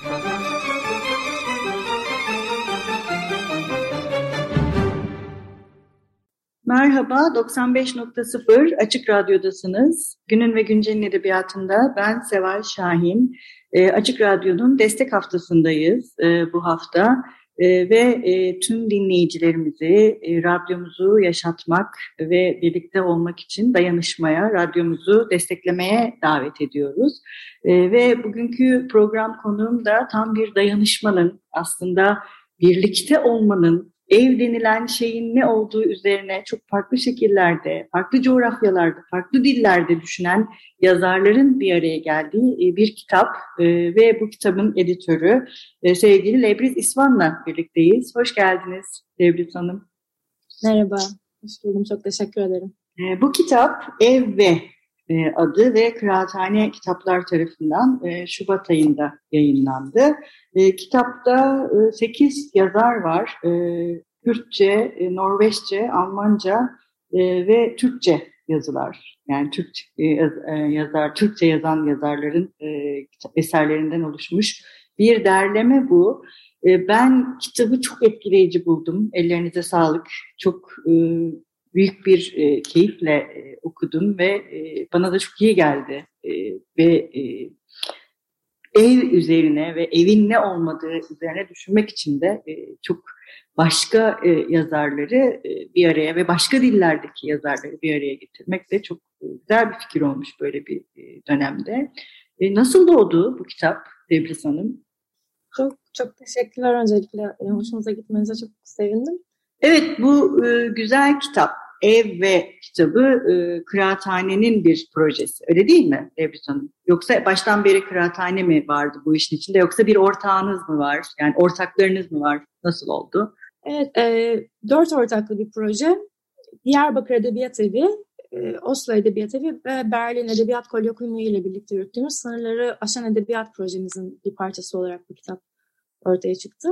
Merhaba, 95.0 Açık Radyo'dasınız. Günün ve Güncel'in edebiyatında ben Seval Şahin. E, Açık Radyo'nun destek haftasındayız e, bu hafta. E, ve e, tüm dinleyicilerimizi e, radyomuzu yaşatmak ve birlikte olmak için dayanışmaya, radyomuzu desteklemeye davet ediyoruz. E, ve bugünkü program konuğum da tam bir dayanışmanın aslında birlikte olmanın ev denilen şeyin ne olduğu üzerine çok farklı şekillerde, farklı coğrafyalarda, farklı dillerde düşünen yazarların bir araya geldiği e, bir kitap e, ve bu kitabın editörü e, sevgili Lebriz İsvan'la birlikteyiz. Hoş geldiniz Lebriz Hanım. Merhaba, hoş buldum. Çok teşekkür ederim. Bu kitap Ev ve adı ve Kıraathane Kitaplar tarafından Şubat ayında yayınlandı. Kitapta 8 yazar var. Kürtçe, Norveççe, Almanca ve Türkçe yazılar. Yani Türk yazar, Türkçe yazan yazarların eserlerinden oluşmuş bir derleme bu. Ben kitabı çok etkileyici buldum. Ellerinize sağlık. Çok büyük bir e, keyifle e, okudum ve e, bana da çok iyi geldi. E, ve e, ev üzerine ve evin ne olmadığı üzerine düşünmek için de e, çok başka e, yazarları e, bir araya ve başka dillerdeki yazarları bir araya getirmek de çok e, güzel bir fikir olmuş böyle bir e, dönemde. E, nasıl doğdu bu kitap Debris Hanım? Çok çok teşekkürler öncelikle. Hoşunuza gitmenize çok sevindim. Evet bu e, güzel kitap Ev ve kitabı e, kıraathanenin bir projesi. Öyle değil mi Ebru Hanım? Yoksa baştan beri kıraathane mi vardı bu işin içinde yoksa bir ortağınız mı var? Yani ortaklarınız mı var? Nasıl oldu? Evet, e, dört ortaklı bir proje. Diyarbakır Edebiyat Evi, e, Oslo Edebiyat Evi ve Berlin Edebiyat Kolyokumu ile birlikte yürüttüğümüz sınırları aşan edebiyat projemizin bir parçası olarak bu kitap ortaya çıktı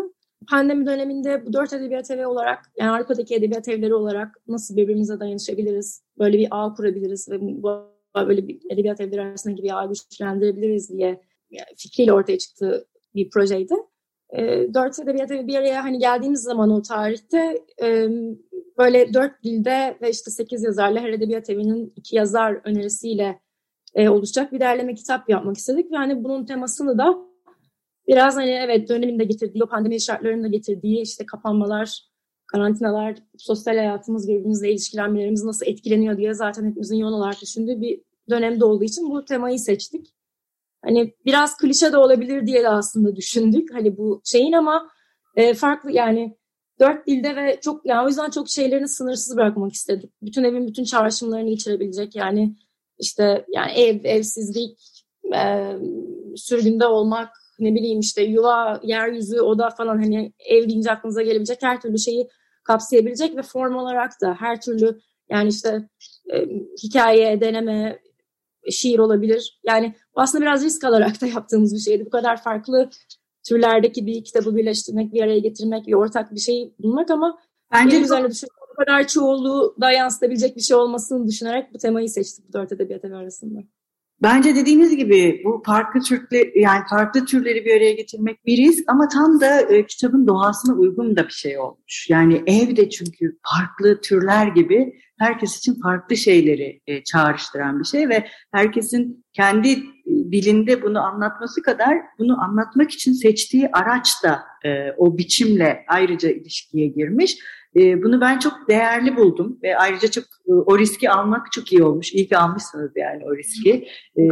pandemi döneminde bu dört edebiyat evi olarak, yani Avrupa'daki edebiyat evleri olarak nasıl birbirimize dayanışabiliriz, böyle bir ağ kurabiliriz ve bu böyle bir edebiyat evleri arasındaki bir ağ güçlendirebiliriz diye fikriyle ortaya çıktığı bir projeydi. E, dört edebiyat evi bir araya hani geldiğimiz zaman o tarihte e, böyle dört dilde ve işte sekiz yazarla her edebiyat evinin iki yazar önerisiyle e, oluşacak bir derleme kitap yapmak istedik. Yani bunun temasını da biraz hani evet dönemin de getirdiği, pandemi şartlarının da getirdiği işte kapanmalar, karantinalar, sosyal hayatımız, birbirimizle ilişkilenmelerimiz nasıl etkileniyor diye zaten hepimizin yoğun olarak düşündüğü bir dönemde olduğu için bu temayı seçtik. Hani biraz klişe de olabilir diye de aslında düşündük. Hani bu şeyin ama e, farklı yani dört dilde ve çok yani o yüzden çok şeylerini sınırsız bırakmak istedik. Bütün evin bütün çağrışımlarını içerebilecek yani işte yani ev, evsizlik, e, sürgünde olmak, ne bileyim işte yuva, yeryüzü, oda falan hani ev deyince aklınıza gelebilecek her türlü şeyi kapsayabilecek ve form olarak da her türlü yani işte e, hikaye, deneme, şiir olabilir. Yani aslında biraz risk alarak da yaptığımız bir şeydi. Bu kadar farklı türlerdeki bir kitabı birleştirmek, bir araya getirmek, bir ortak bir şey bulmak ama bence üzerine düşünmek bu kadar çoğunluğu da yansıtabilecek bir şey olmasını düşünerek bu temayı seçtik bu dört edebiyat evi arasında. Bence dediğiniz gibi bu farklı türleri yani farklı türleri bir araya getirmek bir risk ama tam da e, kitabın doğasına uygun da bir şey olmuş. Yani evde çünkü farklı türler gibi herkes için farklı şeyleri e, çağrıştıran bir şey ve herkesin kendi e, dilinde bunu anlatması kadar bunu anlatmak için seçtiği araç da e, o biçimle ayrıca ilişkiye girmiş. E, bunu ben çok değerli buldum ve ayrıca çok e, o riski almak çok iyi olmuş. İyi ki almışsınız yani o riski. E,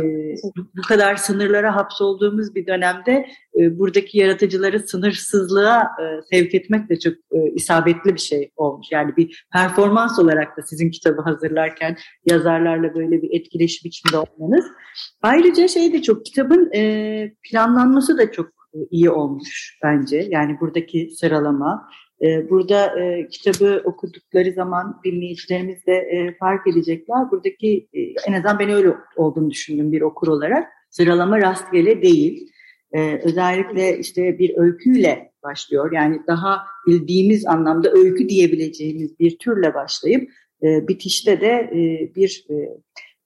bu kadar sınırlara hapsolduğumuz bir dönemde e, buradaki yaratıcıları sınırsızlığa e, sevk etmek de çok e, isabetli bir şey olmuş. Yani bir performans olarak da sizin kitabı hazırlarken yazarlarla böyle bir etkileşim içinde olmanız. Ayrıca şey de çok kitabın planlanması da çok iyi olmuş bence. Yani buradaki sıralama. E, burada e, kitabı okudukları zaman dinleyicilerimiz de e, fark edecekler. Buradaki e, en azından ben öyle olduğunu düşündüm bir okur olarak. Sıralama rastgele değil. E, özellikle işte bir öyküyle başlıyor. Yani daha bildiğimiz anlamda öykü diyebileceğimiz bir türle başlayıp bitişte de bir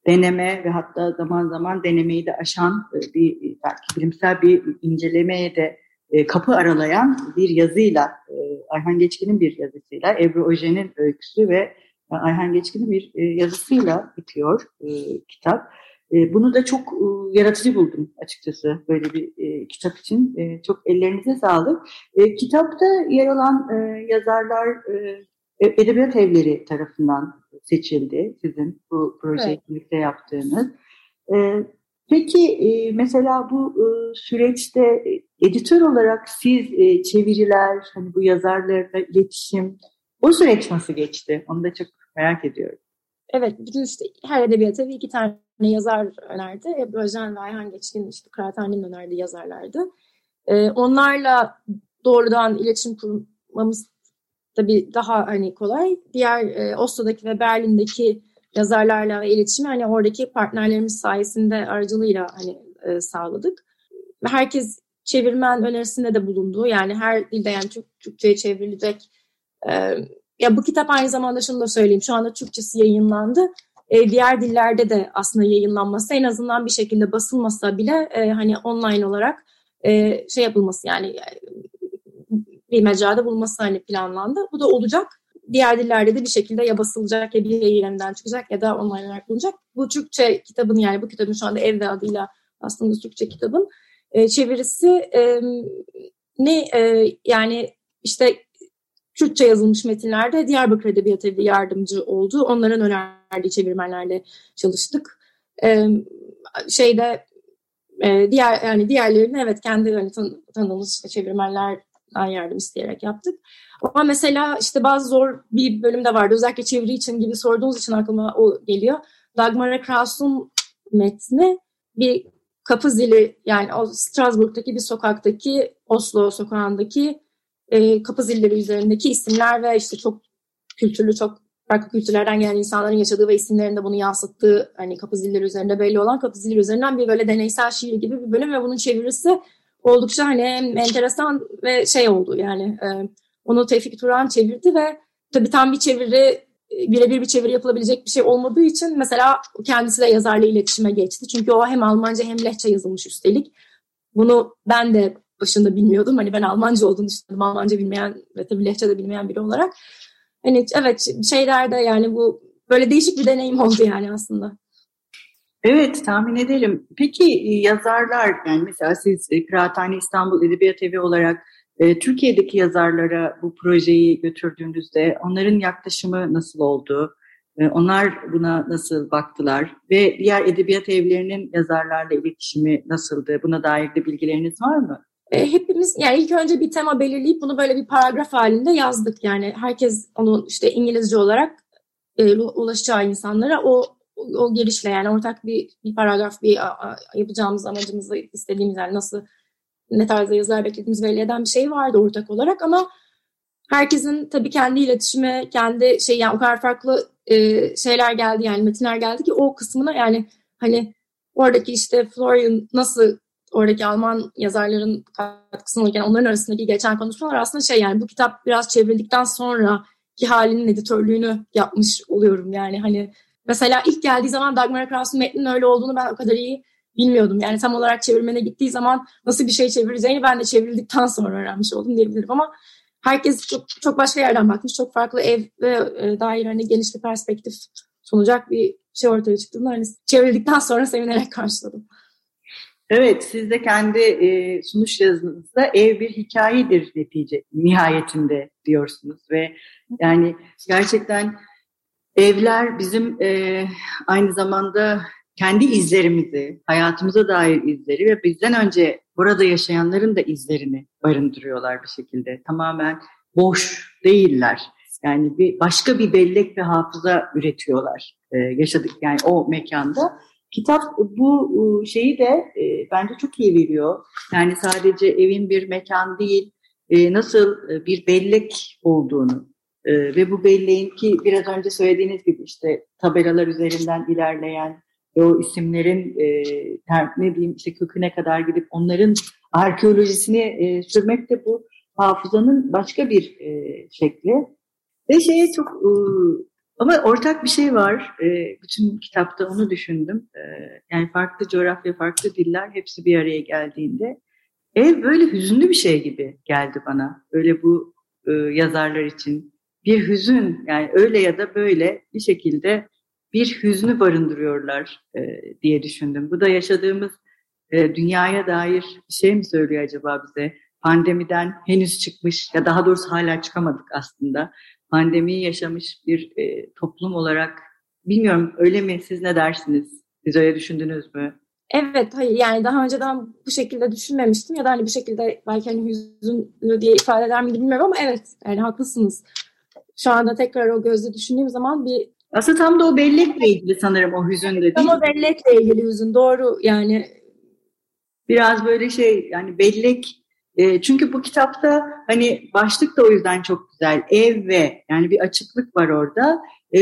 deneme ve hatta zaman zaman denemeyi de aşan bir belki bilimsel bir incelemeye de e, kapı aralayan bir yazıyla e, Ayhan Geçkin'in bir yazısıyla Ebru Ojen'in öyküsü ve Ayhan Geçkin'in bir yazısıyla bitiyor kitap. Bunu da çok yaratıcı buldum açıkçası böyle bir kitap için. Çok ellerinize sağlık. Kitapta yer alan yazarlar Edebiyat Evleri tarafından seçildi sizin bu projeyi evet. yaptığınız. Peki e, mesela bu e, süreçte editör olarak siz e, çeviriler, hani bu yazarlarla iletişim, o süreç nasıl geçti? Onu da çok merak ediyorum. Evet, bütün işte her edebiyat evi iki tane yazar önerdi. Ebru Özen ve Ayhan Geçkin işte Kıraathane'nin önerdiği yazarlardı. Onlarla doğrudan iletişim kurmamız tabii daha hani kolay. Diğer e, Oslo'daki ve Berlin'deki yazarlarla ve iletişimi hani oradaki partnerlerimiz sayesinde aracılığıyla hani e, sağladık. Herkes çevirmen önerisinde de bulundu. Yani her dilde yani Türk, Türkçe'ye çevrilecek. E, ya bu kitap aynı zamanda şunu da söyleyeyim. Şu anda Türkçesi yayınlandı. E, diğer dillerde de aslında yayınlanması en azından bir şekilde basılmasa bile e, hani online olarak e, şey yapılması yani bir mecrada bulması hani planlandı. Bu da olacak. Diğer dillerde de bir şekilde ya basılacak ya bir yayınlarından çıkacak ya da online olarak bulunacak. Bu Türkçe kitabın yani bu kitabın şu anda Evde adıyla aslında Türkçe kitabın e, çevirisi e, ne e, yani işte Türkçe yazılmış metinlerde Diyarbakır Edebiyat Evi yardımcı oldu. Onların önerdiği çevirmenlerle çalıştık. E, şeyde e, diğer yani diğerlerini evet kendi hani tan tanıdığımız işte çevirmenler yardım isteyerek yaptık. Ama mesela işte bazı zor bir bölüm de vardı. Özellikle çeviri için gibi sorduğunuz için aklıma o geliyor. Dagmar Kraus'un metni bir kapı zili yani o Strasbourg'daki bir sokaktaki Oslo sokağındaki e, kapı zilleri üzerindeki isimler ve işte çok kültürlü çok farklı kültürlerden gelen insanların yaşadığı ve isimlerinde bunu yansıttığı hani kapı zilleri üzerinde belli olan kapı zilleri üzerinden bir böyle deneysel şiir gibi bir bölüm ve bunun çevirisi oldukça hani enteresan ve şey oldu yani e, onu Tevfik Turan çevirdi ve tabii tam bir çeviri birebir bir çeviri yapılabilecek bir şey olmadığı için mesela kendisi de yazarla iletişime geçti. Çünkü o hem Almanca hem Lehçe yazılmış üstelik. Bunu ben de başında bilmiyordum. Hani ben Almanca olduğunu düşünüyordum. Almanca bilmeyen ve tabii Lehçe de bilmeyen biri olarak. Hani evet şeylerde yani bu böyle değişik bir deneyim oldu yani aslında. Evet tahmin ederim. Peki e, yazarlar yani mesela siz e, Kıraathane İstanbul Edebiyat Evi olarak e, Türkiye'deki yazarlara bu projeyi götürdüğünüzde onların yaklaşımı nasıl oldu? E, onlar buna nasıl baktılar? Ve diğer edebiyat evlerinin yazarlarla iletişimi nasıldı? Buna dair de bilgileriniz var mı? E, hepimiz yani ilk önce bir tema belirleyip bunu böyle bir paragraf halinde yazdık. Yani herkes onu işte İngilizce olarak e, ulaşacağı insanlara o o girişle yani ortak bir, bir paragraf bir yapacağımız amacımızı istediğimiz yani nasıl ne tarzda yazar beklediğimiz belli eden bir şey vardı ortak olarak ama herkesin tabii kendi iletişime, kendi şey yani o kadar farklı e, şeyler geldi yani metinler geldi ki o kısmına yani hani oradaki işte Florian nasıl oradaki Alman yazarların katkısını alırken onların arasındaki geçen konuşmalar aslında şey yani bu kitap biraz çevrildikten sonra ki halinin editörlüğünü yapmış oluyorum. Yani hani Mesela ilk geldiği zaman Dagmar Kraus'un metninin öyle olduğunu ben o kadar iyi bilmiyordum. Yani tam olarak çevirmene gittiği zaman nasıl bir şey çevireceğini ben de çevrildikten sonra öğrenmiş oldum diyebilirim ama herkes çok, çok başka yerden bakmış. Çok farklı ev ve e, dair hani geniş bir perspektif sunacak bir şey ortaya çıktığında hani çevrildikten sonra sevinerek karşıladım. Evet, siz de kendi e, sunuş yazınızda ev bir hikayedir netice nihayetinde diyorsunuz ve yani gerçekten evler bizim e, aynı zamanda kendi izlerimizi, hayatımıza dair izleri ve bizden önce burada yaşayanların da izlerini barındırıyorlar bir şekilde. Tamamen boş değiller. Yani bir başka bir bellek ve hafıza üretiyorlar e, yaşadık yani o mekanda. Kitap bu e, şeyi de e, bence çok iyi veriyor. Yani sadece evin bir mekan değil, e, nasıl e, bir bellek olduğunu e, ve bu belleğin ki biraz önce söylediğiniz gibi işte tabelalar üzerinden ilerleyen ve o isimlerin e, ter, ne diyeyim işte köküne kadar gidip onların arkeolojisini e, sürmek de bu hafızanın başka bir e, şekli. Ve şeye çok e, ama ortak bir şey var. E, bütün kitapta onu düşündüm. E, yani farklı coğrafya, farklı diller hepsi bir araya geldiğinde ev böyle hüzünlü bir şey gibi geldi bana. Öyle bu e, yazarlar için bir hüzün yani öyle ya da böyle bir şekilde bir hüznü barındırıyorlar e, diye düşündüm. Bu da yaşadığımız e, dünyaya dair bir şey mi söylüyor acaba bize? Pandemiden henüz çıkmış ya daha doğrusu hala çıkamadık aslında. Pandemiyi yaşamış bir e, toplum olarak bilmiyorum öyle mi siz ne dersiniz? Siz öyle düşündünüz mü? Evet, hayır yani daha önceden bu şekilde düşünmemiştim ya da hani bir şekilde belki hani hüzünlü diye ifade eder miydi bilmiyorum ama evet yani haklısınız. Şu anda tekrar o gözle düşündüğüm zaman bir aslında tam da o bellekle ilgili sanırım o hüzün de değil Tam o bellekle ilgili hüzün doğru yani. Biraz böyle şey yani bellek e, çünkü bu kitapta hani başlık da o yüzden çok güzel ev ve yani bir açıklık var orada. E,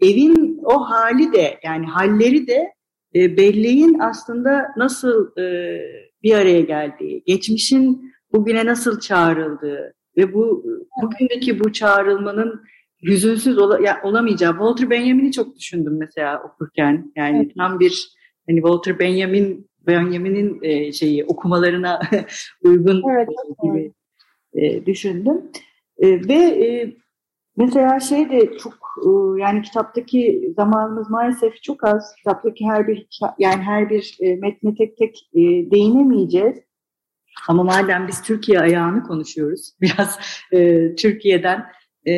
evin o hali de yani halleri de e, belleğin aslında nasıl e, bir araya geldiği, geçmişin bugüne nasıl çağrıldığı ve bu bugündeki bu çağrılmanın hüzünsüz ola, ya, olamayacağı. Walter Benjamin'i çok düşündüm mesela okurken. Yani evet. tam bir hani Walter Benjamin Benjamin'in e, şeyi okumalarına uygun evet, gibi e, düşündüm. E, ve e, mesela şey de çok e, yani kitaptaki zamanımız maalesef çok az. Kitaptaki her bir yani her bir e, metne tek tek e, değinemeyeceğiz. Ama madem biz Türkiye ayağını konuşuyoruz, biraz e, Türkiye'den e,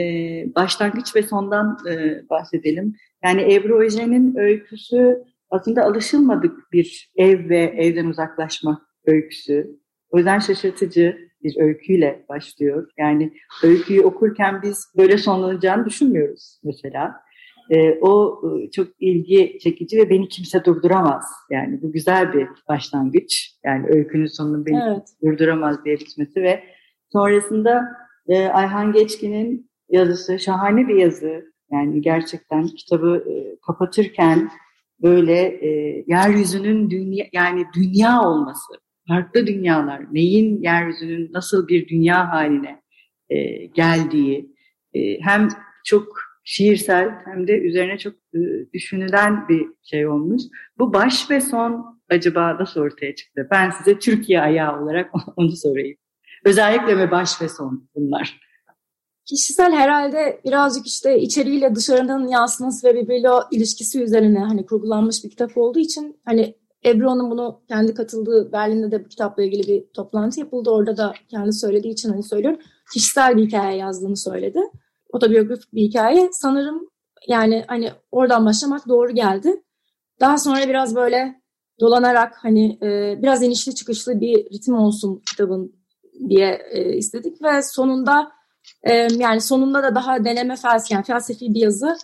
başlangıç ve sondan e, bahsedelim. Yani Ebru Ojen'in öyküsü aslında alışılmadık bir ev ve evden uzaklaşma öyküsü. O yüzden şaşırtıcı bir öyküyle başlıyor. Yani öyküyü okurken biz böyle sonlanacağını düşünmüyoruz mesela. E, o e, çok ilgi çekici ve beni kimse durduramaz. Yani bu güzel bir başlangıç. Yani öykünün sonunu beni evet. durduramaz diye bitmesi ve sonrasında e, Ayhan Geçkin'in yazısı şahane bir yazı. Yani gerçekten kitabı e, kapatırken böyle e, yeryüzünün dünya yani dünya olması, farklı dünyalar, neyin yeryüzünün nasıl bir dünya haline e, geldiği e, hem çok şiirsel hem de üzerine çok e, düşünülen bir şey olmuş. Bu baş ve son acaba nasıl ortaya çıktı? Ben size Türkiye ayağı olarak onu sorayım. Özellikle mi baş ve son bunlar? Kişisel herhalde birazcık işte içeriğiyle dışarının yansıması ve birbiriyle ilişkisi üzerine hani kurgulanmış bir kitap olduğu için hani Ebru'nun bunu kendi katıldığı Berlin'de de bu kitapla ilgili bir toplantı yapıldı. Orada da kendi söylediği için hani söylüyorum. Kişisel bir hikaye yazdığını söyledi. Otobiyografik bir hikaye. Sanırım yani hani oradan başlamak doğru geldi. Daha sonra biraz böyle dolanarak hani e, biraz inişli çıkışlı bir ritim olsun kitabın diye e, istedik ve sonunda e, yani sonunda da daha deneme felsefi, yani felsefi bir yazı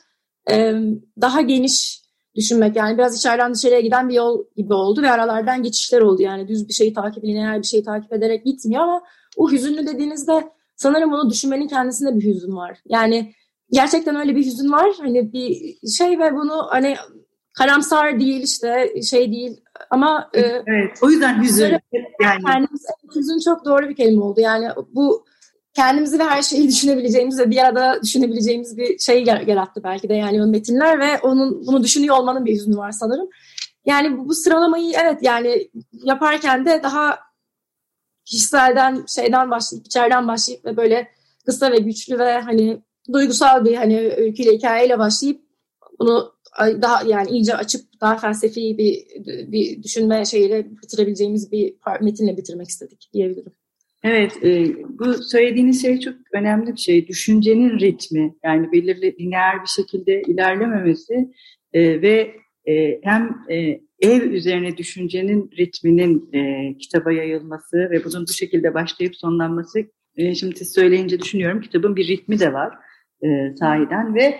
e, daha geniş düşünmek yani biraz içeriden dışarıya giden bir yol gibi oldu ve aralardan geçişler oldu yani düz bir şeyi takip lineer bir şeyi takip ederek gitmiyor ama o hüzünlü dediğinizde sanırım onu düşünmenin kendisinde bir hüzün var. Yani gerçekten öyle bir hüzün var. Hani bir şey ve bunu hani karamsar değil işte şey değil. Ama e, evet, o yüzden hüzün yani. kendimiz, hüzün çok doğru bir kelime oldu. Yani bu kendimizi ve her şeyi düşünebileceğimiz ve bir arada düşünebileceğimiz bir şey yarattı belki de yani metinler ve onun bunu düşünüyor olmanın bir hüznü var sanırım. Yani bu, bu sıralamayı evet yani yaparken de daha kişiselden şeyden başlayıp içeriden başlayıp ve böyle kısa ve güçlü ve hani duygusal bir hani öyküyle hikayeyle başlayıp bunu daha yani iyice açıp daha felsefi bir bir düşünme şeyiyle bitirebileceğimiz bir metinle bitirmek istedik diyebilirim. Evet, e, bu söylediğiniz şey çok önemli bir şey. Düşüncenin ritmi, yani belirli lineer bir şekilde ilerlememesi e, ve e, hem e, ev üzerine düşüncenin ritminin e, kitaba yayılması ve bunun bu şekilde başlayıp sonlanması, e, şimdi siz söyleyince düşünüyorum kitabın bir ritmi de var e, sahiden ve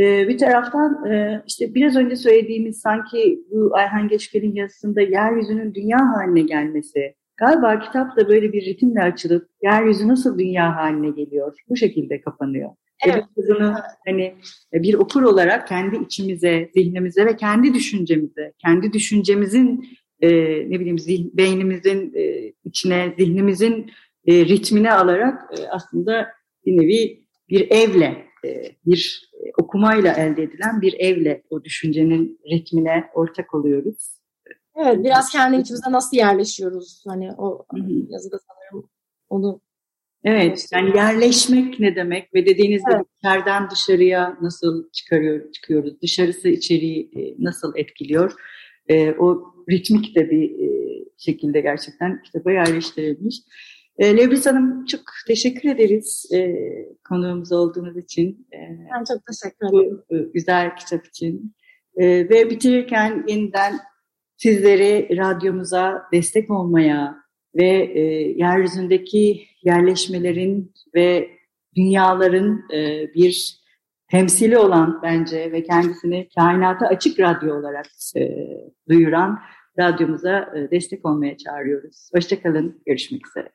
e, bir taraftan e, işte biraz önce söylediğimiz sanki bu Ayhan Geçkel'in yazısında yeryüzünün dünya haline gelmesi, Galiba kitap da böyle bir ritimle açılıp yeryüzü nasıl dünya haline geliyor bu şekilde kapanıyor. Evet. Ve bunu hani bir okur olarak kendi içimize, zihnimize ve kendi düşüncemize, kendi düşüncemizin e, ne bileyim zih, beynimizin e, içine, zihnimizin e, ritmine alarak e, aslında bir nevi bir evle, e, bir okumayla elde edilen bir evle o düşüncenin ritmine ortak oluyoruz. Evet, biraz kendi içimize nasıl yerleşiyoruz? Hani o Hı-hı. yazıda sanırım onu Evet, yani yerleşmek ne demek ve dediğiniz gibi evet. içeriden dışarıya nasıl çıkarıyor, çıkıyoruz, dışarısı içeriği e, nasıl etkiliyor, e, o ritmik de bir e, şekilde gerçekten kitaba yerleştirilmiş. E, Lebris Hanım çok teşekkür ederiz e, konuğumuz olduğunuz için. E, ben çok teşekkür ederim. Bu e, güzel kitap için. E, ve bitirirken yeniden sizleri radyomuza destek olmaya ve e, yeryüzündeki yerleşmelerin ve dünyaların e, bir temsili olan bence ve kendisini kainata açık radyo olarak e, duyuran radyomuza e, destek olmaya çağırıyoruz. Hoşçakalın, görüşmek üzere.